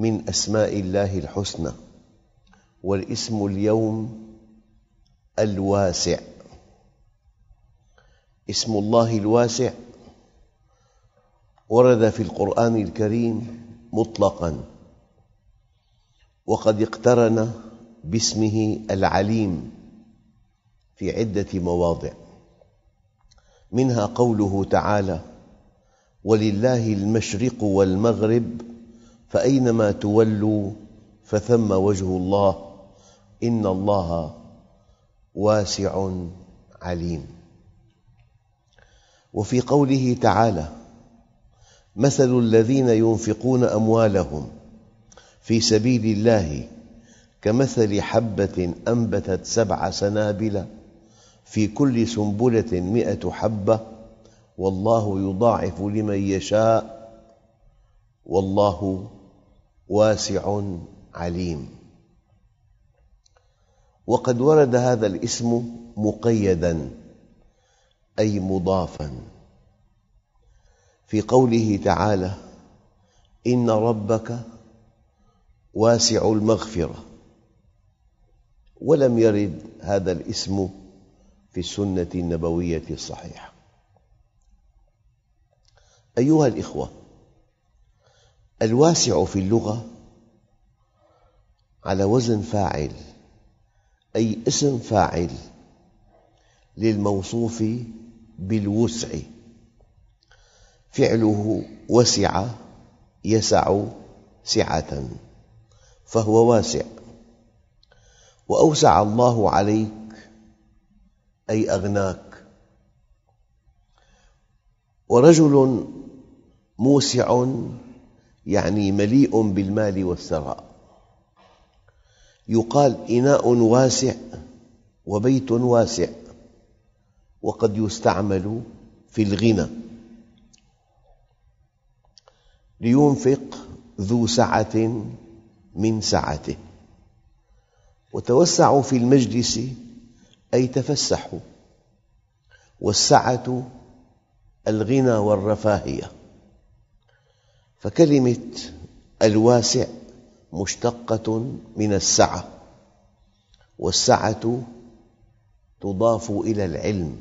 من أسماء الله الحسنى والاسم اليوم الواسع. اسم الله الواسع ورد في القرآن الكريم مطلقاً وقد اقترن باسمه العليم في عدة مواضع منها قوله تعالى ولله المشرق والمغرب فأينما تولوا فثم وجه الله إن الله واسع عليم. وفي قوله تعالى مثل الذين ينفقون أموالهم في سبيل الله كمثل حبة أنبتت سبع سنابل في كل سنبلة مئة حبة والله يضاعف لمن يشاء والله واسع عليم. وقد ورد هذا الاسم مقيداً أي مضافاً. في قوله تعالى إن ربك واسع المغفرة. ولم يرد هذا الاسم في السنة النبوية الصحيحة. أيها الإخوة الواسع في اللغة على وزن فاعل أي اسم فاعل للموصوف بالوسع. فعله وسع يسع سعة فهو واسع. وأوسع الله عليك أي أغناك. ورجل موسع يعني مليء بالمال والثراء. يقال إناء واسع وبيت واسع وقد يستعمل في الغنى. لينفق ذو سعة من سعته. وتوسعوا في المجلس أي تفسحوا. والسعة الغنى والرفاهية. فكلمة الواسع مشتقة من السعة والسعة تضاف إلى العلم.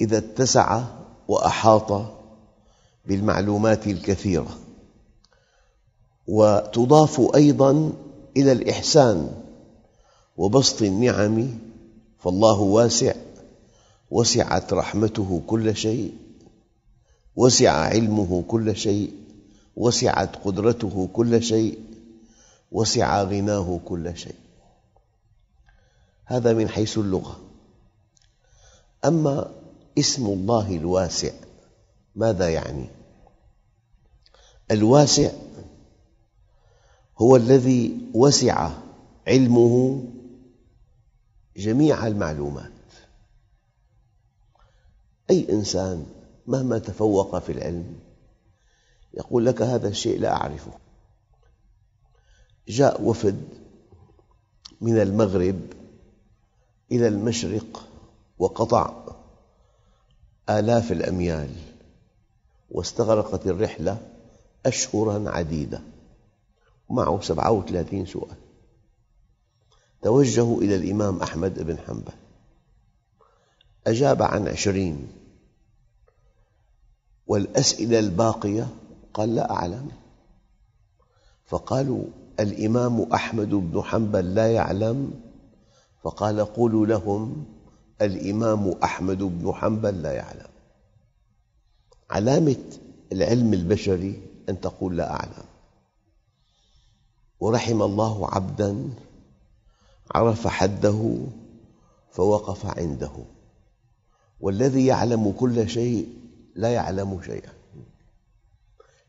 إذا اتسع وأحاط بالمعلومات الكثيرة وتضاف أيضاً إلى الإحسان وبسط النعم فالله واسع وسعت رحمته كل شيء. وسع علمه كل شيء وسعت قدرته كل شيء وسع غناه كل شيء. هذا من حيث اللغة. أما اسم الله الواسع ماذا يعني؟ الواسع هو الذي وسع علمه جميع المعلومات. أي إنسان مهما تفوق في العلم يقول لك هذا الشيء لا أعرفه. جاء وفد من المغرب إلى المشرق وقطع آلاف الأميال واستغرقت الرحلة أشهراً عديدة معه سبعة وثلاثين سؤال. توجهوا إلى الإمام أحمد بن حنبل. أجاب عن عشرين. والأسئلة الباقية؟ قال لا أعلم. فقالوا الإمام أحمد بن حنبل لا يعلم. فقال قولوا لهم الإمام أحمد بن حنبل لا يعلم. علامة العلم البشري أن تقول لا أعلم. ورحم الله عبدا عرف حده فوقف عنده. والذي يعلم كل شيء لا يعلم شيئا.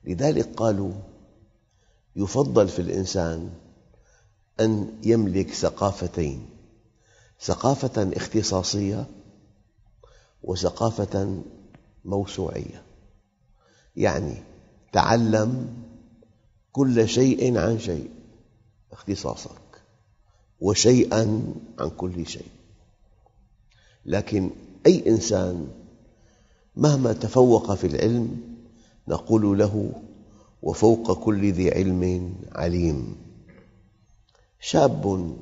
لذلك قالوا يفضل في الإنسان أن يملك ثقافتين ثقافة اختصاصية وثقافة موسوعية. يعني تعلم كل شيء عن شيء اختصاصك وشيئا عن كل شيء. لكن أي إنسان مهما تفوق في العلم نقول له وفوق كل ذي علم عليم. شاب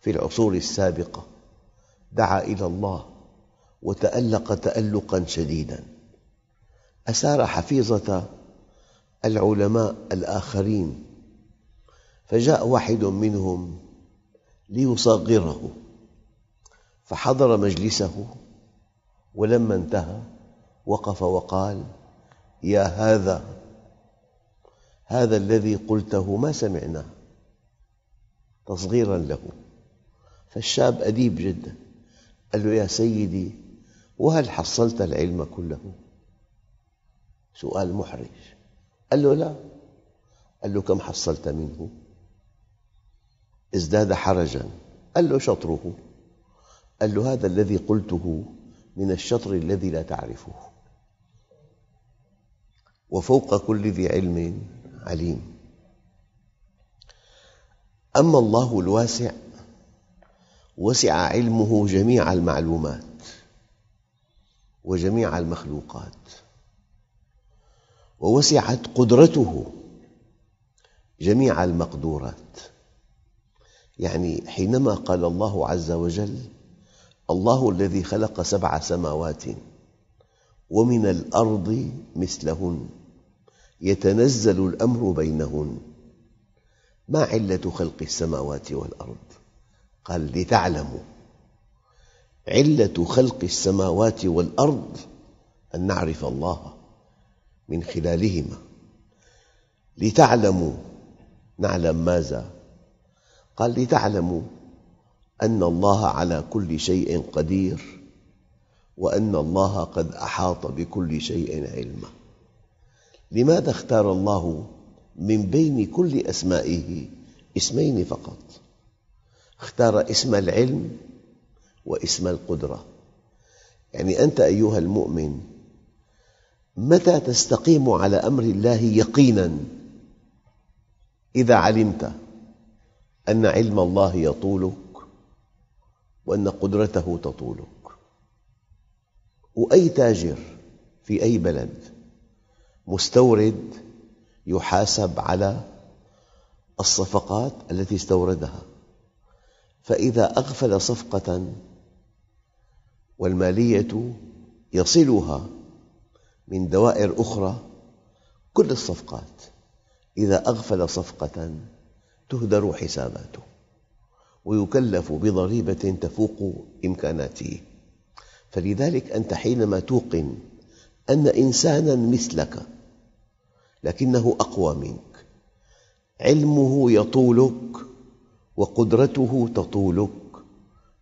في العصور السابقة دعا إلى الله وتألق تألقا شديدا. أسار حفيظة العلماء الآخرين فجاء واحد منهم ليصغره فحضر مجلسه ولما انتهى وقف وقال يا هذا هذا الذي قلته ما سمعناه؟ تصغيرا له. فالشاب أديب جدا قال له يا سيدي وهل حصلت العلم كله؟ سؤال محرج. قال له لا. قال له كم حصلت منه؟ ازداد حرجا. قال له شطره. قال له هذا الذي قلته من الشطر الذي لا تعرفه. وفوق كل ذي علم عليم. أما الله الواسع وسع علمه جميع المعلومات وجميع المخلوقات. ووسعت قدرته جميع المقدورات. يعني حينما قال الله عز وجل الله الذي خلق سبع سماوات ومن الأرض مثلهن. يتنزل الأمر بينهن. ما علة خلق السماوات والأرض؟ قال لتعلموا. علة خلق السماوات والأرض أن نعرف الله من خلالهما. لتعلموا. نعلم ماذا؟ قال لتعلموا أن الله على كل شيء قدير وأن الله قد أحاط بكل شيء علما. لماذا اختار الله من بين كل أسمائه اسمين فقط؟ اختار اسم العلم واسم القدرة. يعني أنت أيها المؤمن متى تستقيم على أمر الله يقينا؟ إذا علمت أن علم الله يطولك وأن قدرته تطولك. وأي تاجر في أي بلد مستورد يحاسب على الصفقات التي استوردها. فإذا أغفل صفقة والمالية يصلها من دوائر أخرى كل الصفقات. إذا أغفل صفقة تهدر حساباته. ويكلف بضريبة تفوق إمكاناته. فلذلك أنت حينما توقن أن إنساناً مثلك لكنه أقوى منك علمه يطولك وقدرته تطولك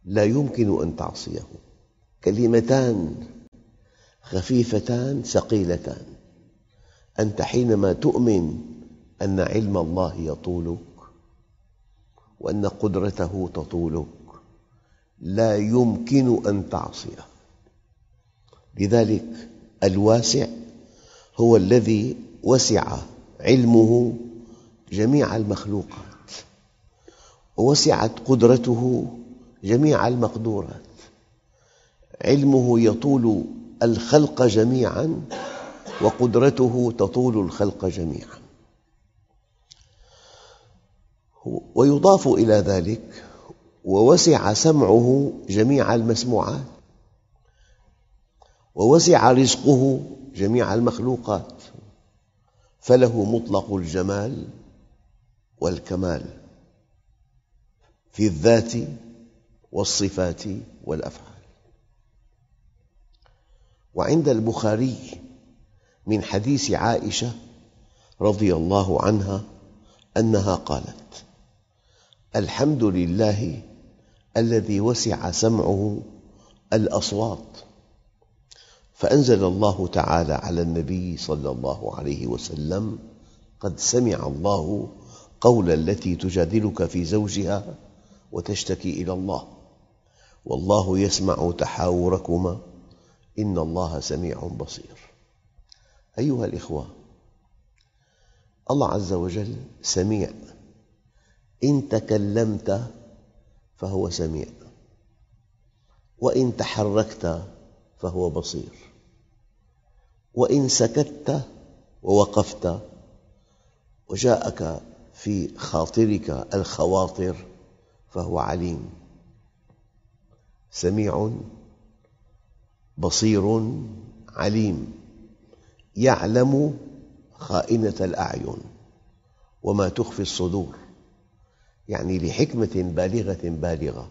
لا يمكن أن تعصيه. كلمتان خفيفتان ثقيلتان. أنت حينما تؤمن أن علم الله يطولك وأن قدرته تطولك. لا يمكن أن تعصيه لذلك الواسع هو الذي وسع علمه جميع المخلوقات ووسعت قدرته جميع المقدورات. علمه يطول الخلق جميعا وقدرته تطول الخلق جميعا. ويضاف إلى ذلك ووسع سمعه جميع المسموعات ووسع رزقه جميع المخلوقات فله مطلق الجمال والكمال في الذات والصفات والأفعال. وعند البخاري من حديث عائشة رضي الله عنها أنها قالت الحمد لله الذي وسع سمعه الأصوات. فأنزل الله تعالى على النبي صلى الله عليه وسلم قد سمع الله قول التي تجادلك في زوجها وتشتكي إلى الله. والله يسمع تحاوركما إن الله سميع بصير. أيها الإخوة الله عز وجل سميع إن تكلمت فهو سميع. وإن تحركت فهو بصير. وإن سكت ووقفت وجاءك في خاطرك الخواطر فهو عليم. سميع بصير عليم. يعلم خائنة الأعين وما تخفي الصدور. يعني لحكمة بالغة بالغة.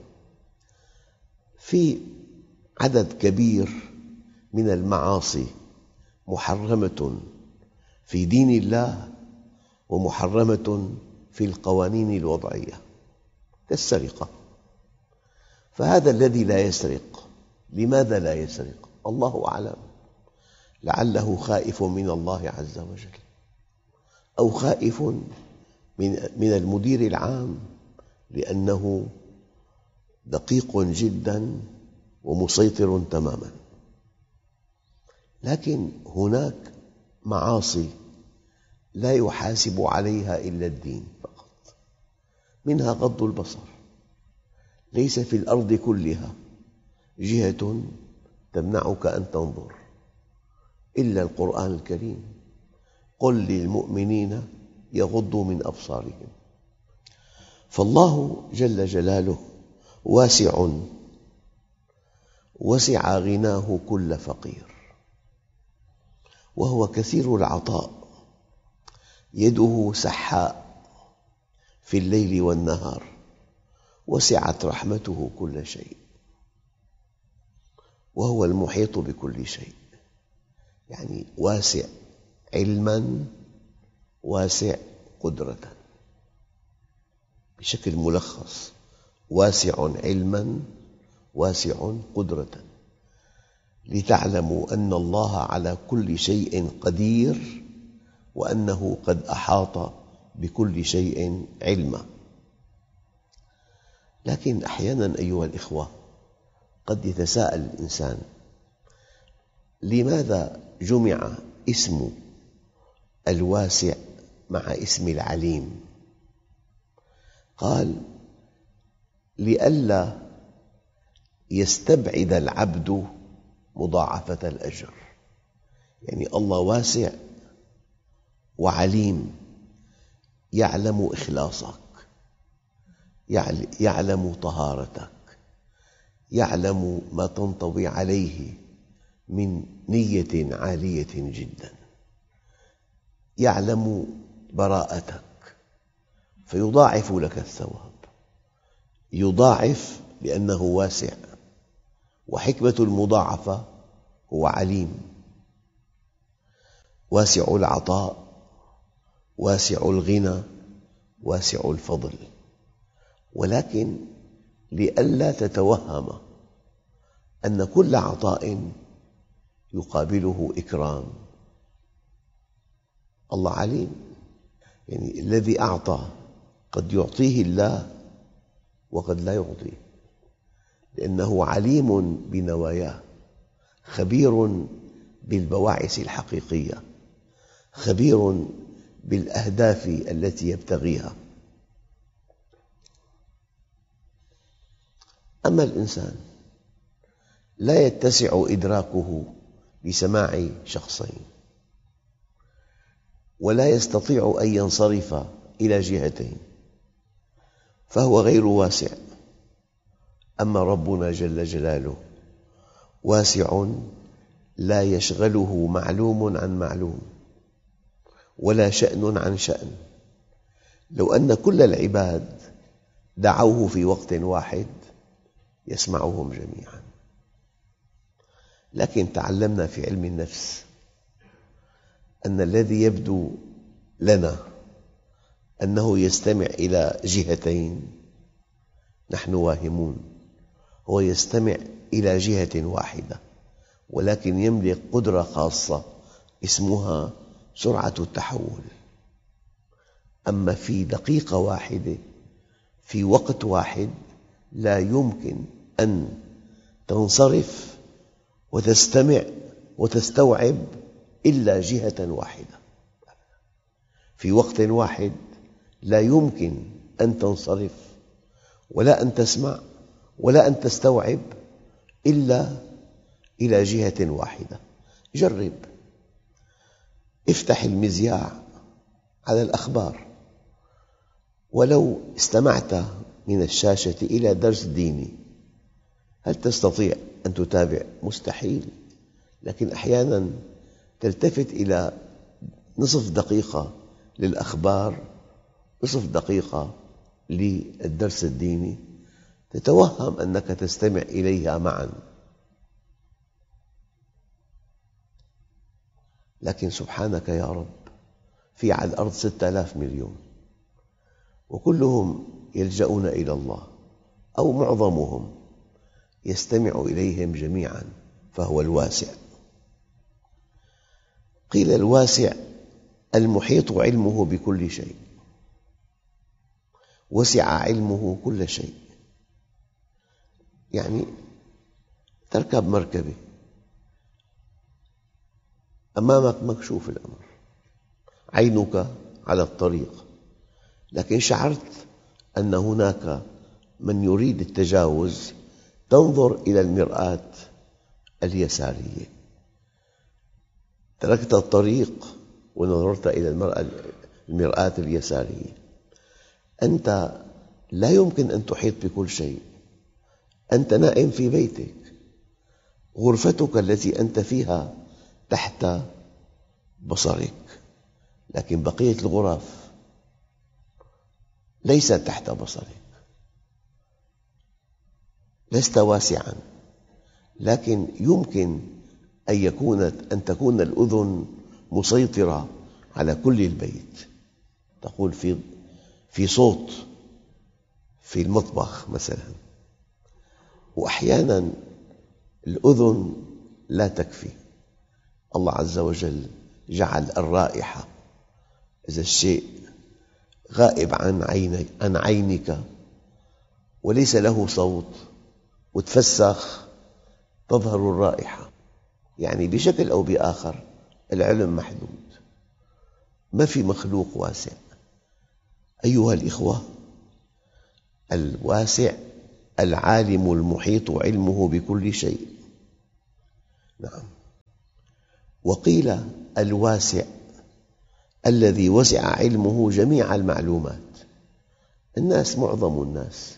في عدد كبير من المعاصي محرمة في دين الله ومحرمة في القوانين الوضعية. كالسرقة فهذا الذي لا يسرق لماذا لا يسرق؟ الله أعلم. لعله خائف من الله عز وجل. أو خائف من المدير العام لأنه دقيق جدا ومسيطر تماما. لكن هناك معاصي لا يحاسب عليها إلا الدين فقط منها غض البصر. ليس في الأرض كلها جهة تمنعك أن تنظر إلا القرآن الكريم. قل للمؤمنين يغضوا من أبصارهم. فالله جل جلاله واسع وسع غناه كل فقير وهو كثير العطاء يده سحاء في الليل والنهار وسعت رحمته كل شيء وهو المحيط بكل شيء. يعني واسع علما واسع قدرة بشكل ملخص واسع علما واسع قدرة لتعلموا أن الله على كل شيء قدير وأنه قد أحاط بكل شيء علما. لكن أحيانا أيها الإخوة قد يتساءل الإنسان لماذا جمع اسم الواسع مع اسم العليم. قال لئلا يستبعد العبد مضاعفة الأجر. يعني الله واسع وعليم يعلم إخلاصك يعلم طهارتك يعلم ما تنطوي عليه من نية عالية جدا يعلم براءتك فيضاعف لك الثواب. يضاعف لأنه واسع وحكمة المضاعفة هو عليم. واسع العطاء واسع الغنى واسع الفضل. ولكن لئلا تتوهم أن كل عطاء يقابله إكرام. الله عليم. يعني الذي أعطى قد يعطيه الله وقد لا يعطيه. لأنه عليم بنواياه خبير بالبواعث الحقيقية خبير بالأهداف التي يبتغيها. أما الإنسان لا يتسع إدراكه لسماع شخصين. ولا يستطيع أن ينصرف إلى جهتين فهو غير واسع. أما ربنا جل جلاله واسع لا يشغله معلوم عن معلوم ولا شأن عن شأن. لو أن كل العباد دعوه في وقت واحد يسمعهم جميعا. لكن تعلمنا في علم النفس أن الذي يبدو لنا أنه يستمع إلى جهتين. نحن واهمون. هو يستمع إلى جهة واحدة ولكن يملك قدرة خاصة اسمها سرعة التحول. أما في دقيقة واحدة في وقت واحد لا يمكن أن تنصرف وتستمع وتستوعب إلا جهة واحدة. في وقت واحد لا يمكن أن تنصرف ولا أن تسمع ولا أن تستوعب إلا إلى جهة واحدة. جرب. افتح المذياع على الأخبار. ولو استمعت من الشاشة إلى درس ديني هل تستطيع أن تتابع؟ مستحيل. لكن أحياناً تلتفت إلى نصف دقيقة للأخبار نصف دقيقة للدرس الديني. تتوهم أنك تستمع إليها معاً. لكن سبحانك يا رب في على الأرض ستة آلاف مليون. وكلهم يلجؤون إلى الله أو معظمهم يستمع إليهم جميعاً فهو الواسع. قيل الواسع المحيط علمه بكل شيء. وسع علمه كل شيء. يعني تركب مركبة. أمامك مكشوف الأمر. عينك على الطريق. لكن شعرت أن هناك من يريد التجاوز تنظر إلى المرآة اليسارية. تركت الطريق ونظرت إلى المرآة اليسارية. أنت لا يمكن أن تحيط بكل شيء. أنت نائم في بيتك. غرفتك التي أنت فيها تحت بصرك. لكن بقية الغرف ليست تحت بصرك. لست واسعاً. لكن يمكن أن يكون أن تكون الأذن مسيطرة على كل البيت. تقول في في صوت في المطبخ مثلا. وأحيانا الأذن لا تكفي. الله عز وجل جعل الرائحة. إذا الشيء غائب عن عينك, عن عينك وليس له صوت وتفسخ تظهر الرائحة. يعني بشكل أو بآخر العلم محدود. ما في مخلوق واسع. أيها الإخوة الواسع العالم المحيط علمه بكل شيء. نعم. وقيل الواسع الذي وسع علمه جميع المعلومات. الناس معظم الناس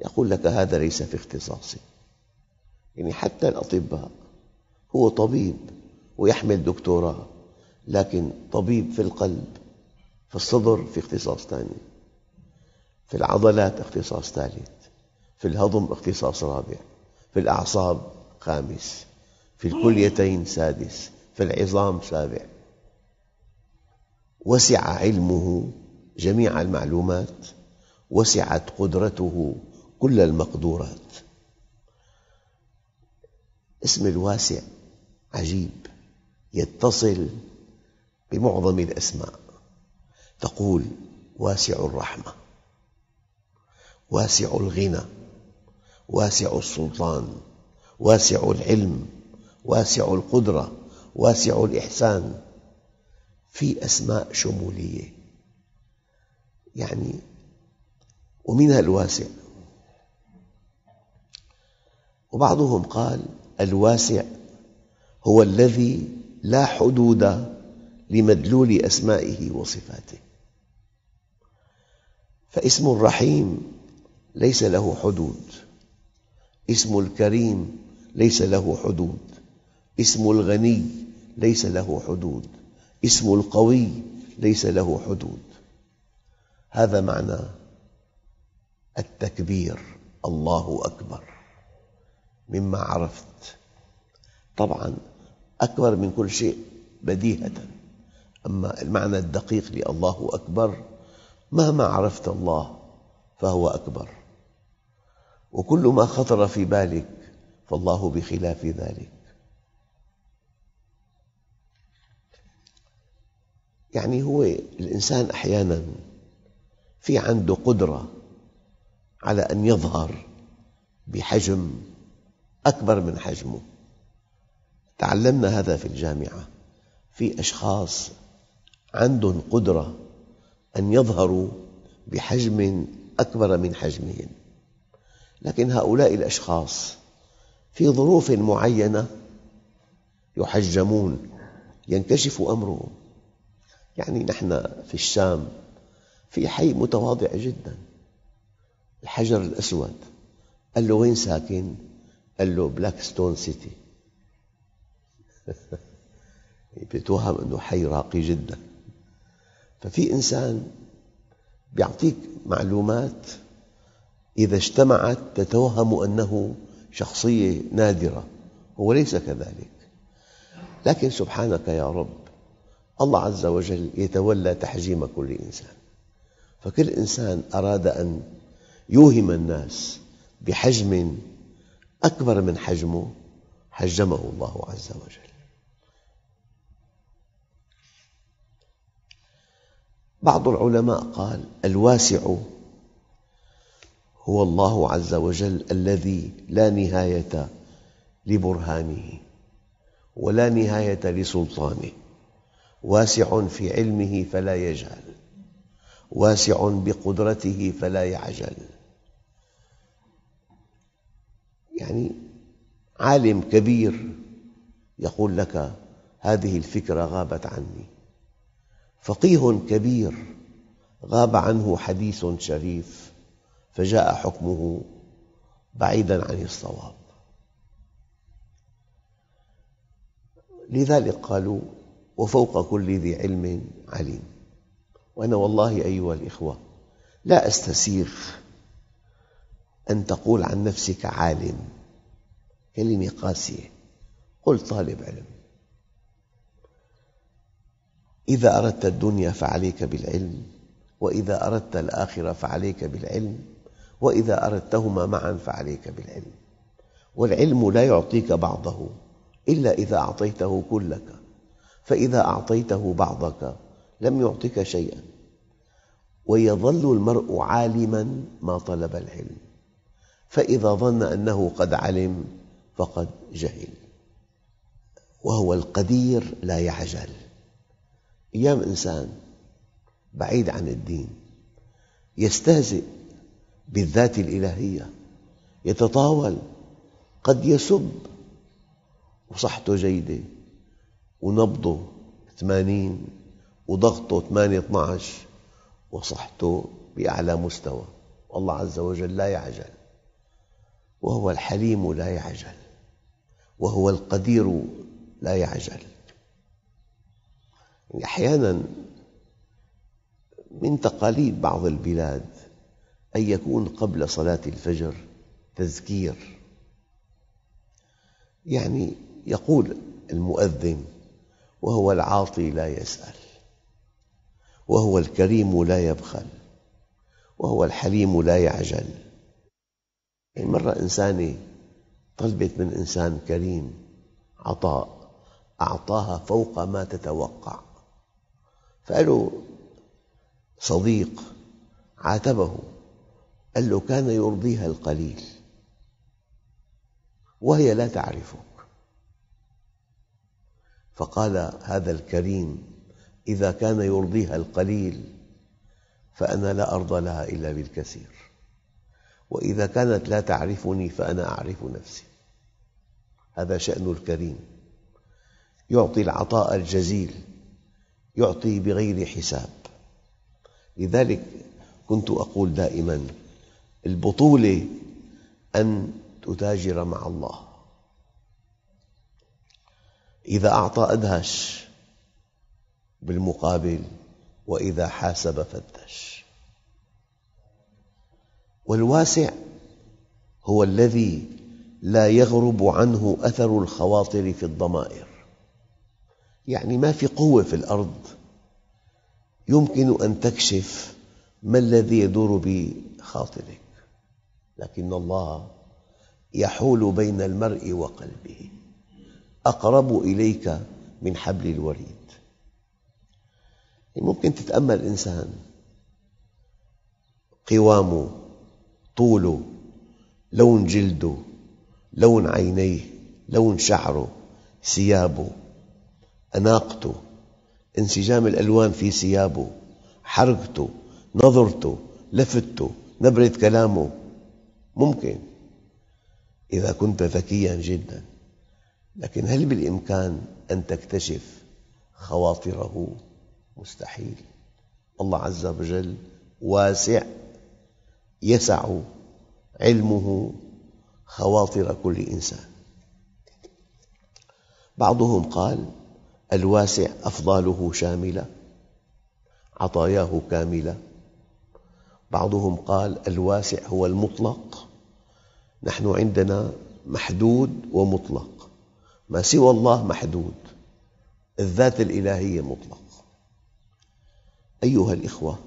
يقول لك هذا ليس في اختصاصي. يعني حتى الأطباء هو طبيب ويحمل دكتوراه لكن طبيب في القلب في الصدر في اختصاص ثاني في العضلات اختصاص ثالث في الهضم اختصاص رابع في الأعصاب خامس في الكليتين سادس في العظام سابع. وسع علمه جميع المعلومات وسعت قدرته كل المقدورات. اسم الواسع عجيب يتصل بمعظم الأسماء تقول واسع الرحمة واسع الغنى واسع السلطان واسع العلم واسع القدرة واسع الإحسان في أسماء شمولية. يعني ومنها الواسع وبعضهم قال الواسع هو الذي لا حدود لمدلول أسمائه وصفاته. فاسم الرحيم ليس له حدود. اسم الكريم ليس له حدود. اسم الغني ليس له حدود. اسم القوي ليس له حدود. هذا معنى التكبير. الله أكبر. مما عرفت. طبعا أكبر من كل شيء بديهة. أما المعنى الدقيق لله أكبر مهما عرفت الله فهو أكبر. وكل ما خطر في بالك فالله بخلاف ذلك. يعني هو الإنسان أحياناً في عنده قدرة على أن يظهر بحجم أكبر من حجمه. تعلمنا هذا في الجامعة. في أشخاص عندهم قدرة أن يظهروا بحجم أكبر من حجمهم. لكن هؤلاء الأشخاص في ظروف معينة يحجمون ينكشف أمرهم. يعني نحن في الشام في حي متواضع جدا. الحجر الأسود قال له وين ساكن؟ قال له Black Stone City بيتوهم أنه حي راقي جدا. ففي إنسان يعطيك معلومات إذا اجتمعت تتوهم أنه شخصية نادرة هو ليس كذلك. لكن سبحانك يا رب الله عز وجل يتولى تحجيم كل إنسان. فكل إنسان أراد أن يوهم الناس بحجم أكبر من حجمه حجمه الله عز وجل. بعض العلماء قال الواسع هو الله عز وجل الذي لا نهاية لبرهانه ولا نهاية لسلطانه. واسع في علمه فلا يجهل. واسع بقدرته فلا يعجل. يعني عالم كبير يقول لك هذه الفكرة غابت عني. فقيه كبير غاب عنه حديث شريف فجاء حكمه بعيدا عن الصواب. لذلك قالوا وفوق كل ذي علم عليم. وأنا والله أيها الإخوة لا أستسيغ أن تقول عن نفسك عالم كلمة قاسية. قل طالب علم. إذا أردت الدنيا فعليك بالعلم وإذا أردت الآخرة فعليك بالعلم وإذا أردتهما معا فعليك بالعلم. والعلم لا يعطيك بعضه إلا إذا أعطيته كلك فإذا أعطيته بعضك لم يعطك شيئا. ويظل المرء عالما ما طلب العلم فإذا ظن أنه قد علم فقد جهل. وهو القدير لا يعجل. أيام إنسان بعيد عن الدين يستهزئ بالذات الإلهية يتطاول قد يسب وصحته جيدة ونبضه ثمانين وضغطه ثمانية اثناعش وصحته بأعلى مستوى. والله عز وجل لا يعجل. وهو الحليم لا يعجل. وهو القدير لا يعجل. أحيانا من تقاليد بعض البلاد أن يكون قبل صلاة الفجر تذكير. يعني يقول المؤذن وهو العاطي لا يسأل وهو الكريم لا يبخل وهو الحليم لا يعجل. يعني مرة إنسانة طلبت من إنسان كريم عطاء أعطاها فوق ما تتوقع. فقال صديق عاتبه قال له كان يرضيها القليل وهي لا تعرفك. فقال هذا الكريم إذا كان يرضيها القليل فأنا لا أرضى لها إلا بالكثير وإذا كانت لا تعرفني فأنا أعرف نفسي. هذا شأن الكريم. يعطي العطاء الجزيل. يعطي بغير حساب. لذلك كنت أقول دائما البطولة أن تتاجر مع الله. إذا أعطى أدهش بالمقابل وإذا حاسب فتش والواسع هو الذي لا يغرب عنه أثر الخواطر في الضمائر. يعني ما في قوة في الأرض. يمكن أن تكشف ما الذي يدور بخاطرك لكن الله يحول بين المرء وقلبه. أقرب إليك من حبل الوريد. ممكن تتأمل إنسان قوامه طوله لون جلده لون عينيه لون شعره ثيابه أناقته انسجام الألوان في ثيابه حركته نظرته لفته نبرة كلامه. ممكن إذا كنت ذكياً جداً. لكن هل بالإمكان أن تكتشف خواطره؟ مستحيل. الله عز وجل واسع يسع علمه خواطر كل إنسان. بعضهم قال الواسع أفضاله شاملة عطاياه كاملة. بعضهم قال الواسع هو المطلق نحن عندنا محدود ومطلق ما سوى الله محدود الذات الإلهية مطلق. أيها الأخوة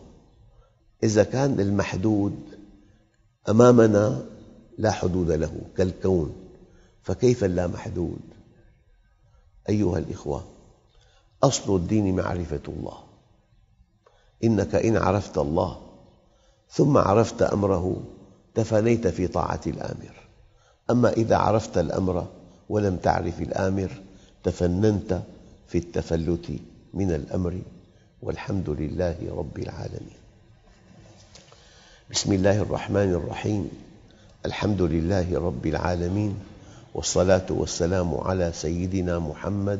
إذا كان المحدود أمامنا لا حدود له كالكون فكيف اللامحدود أيها الأخوة أصل الدين معرفة الله. إنك إن عرفت الله ثم عرفت أمره تفانيت في طاعة الآمر. أما إذا عرفت الأمر ولم تعرف الآمر تفننت في التفلت من الأمر والحمد لله رب العالمين. بسم الله الرحمن الرحيم. الحمد لله رب العالمين والصلاة والسلام على سيدنا محمد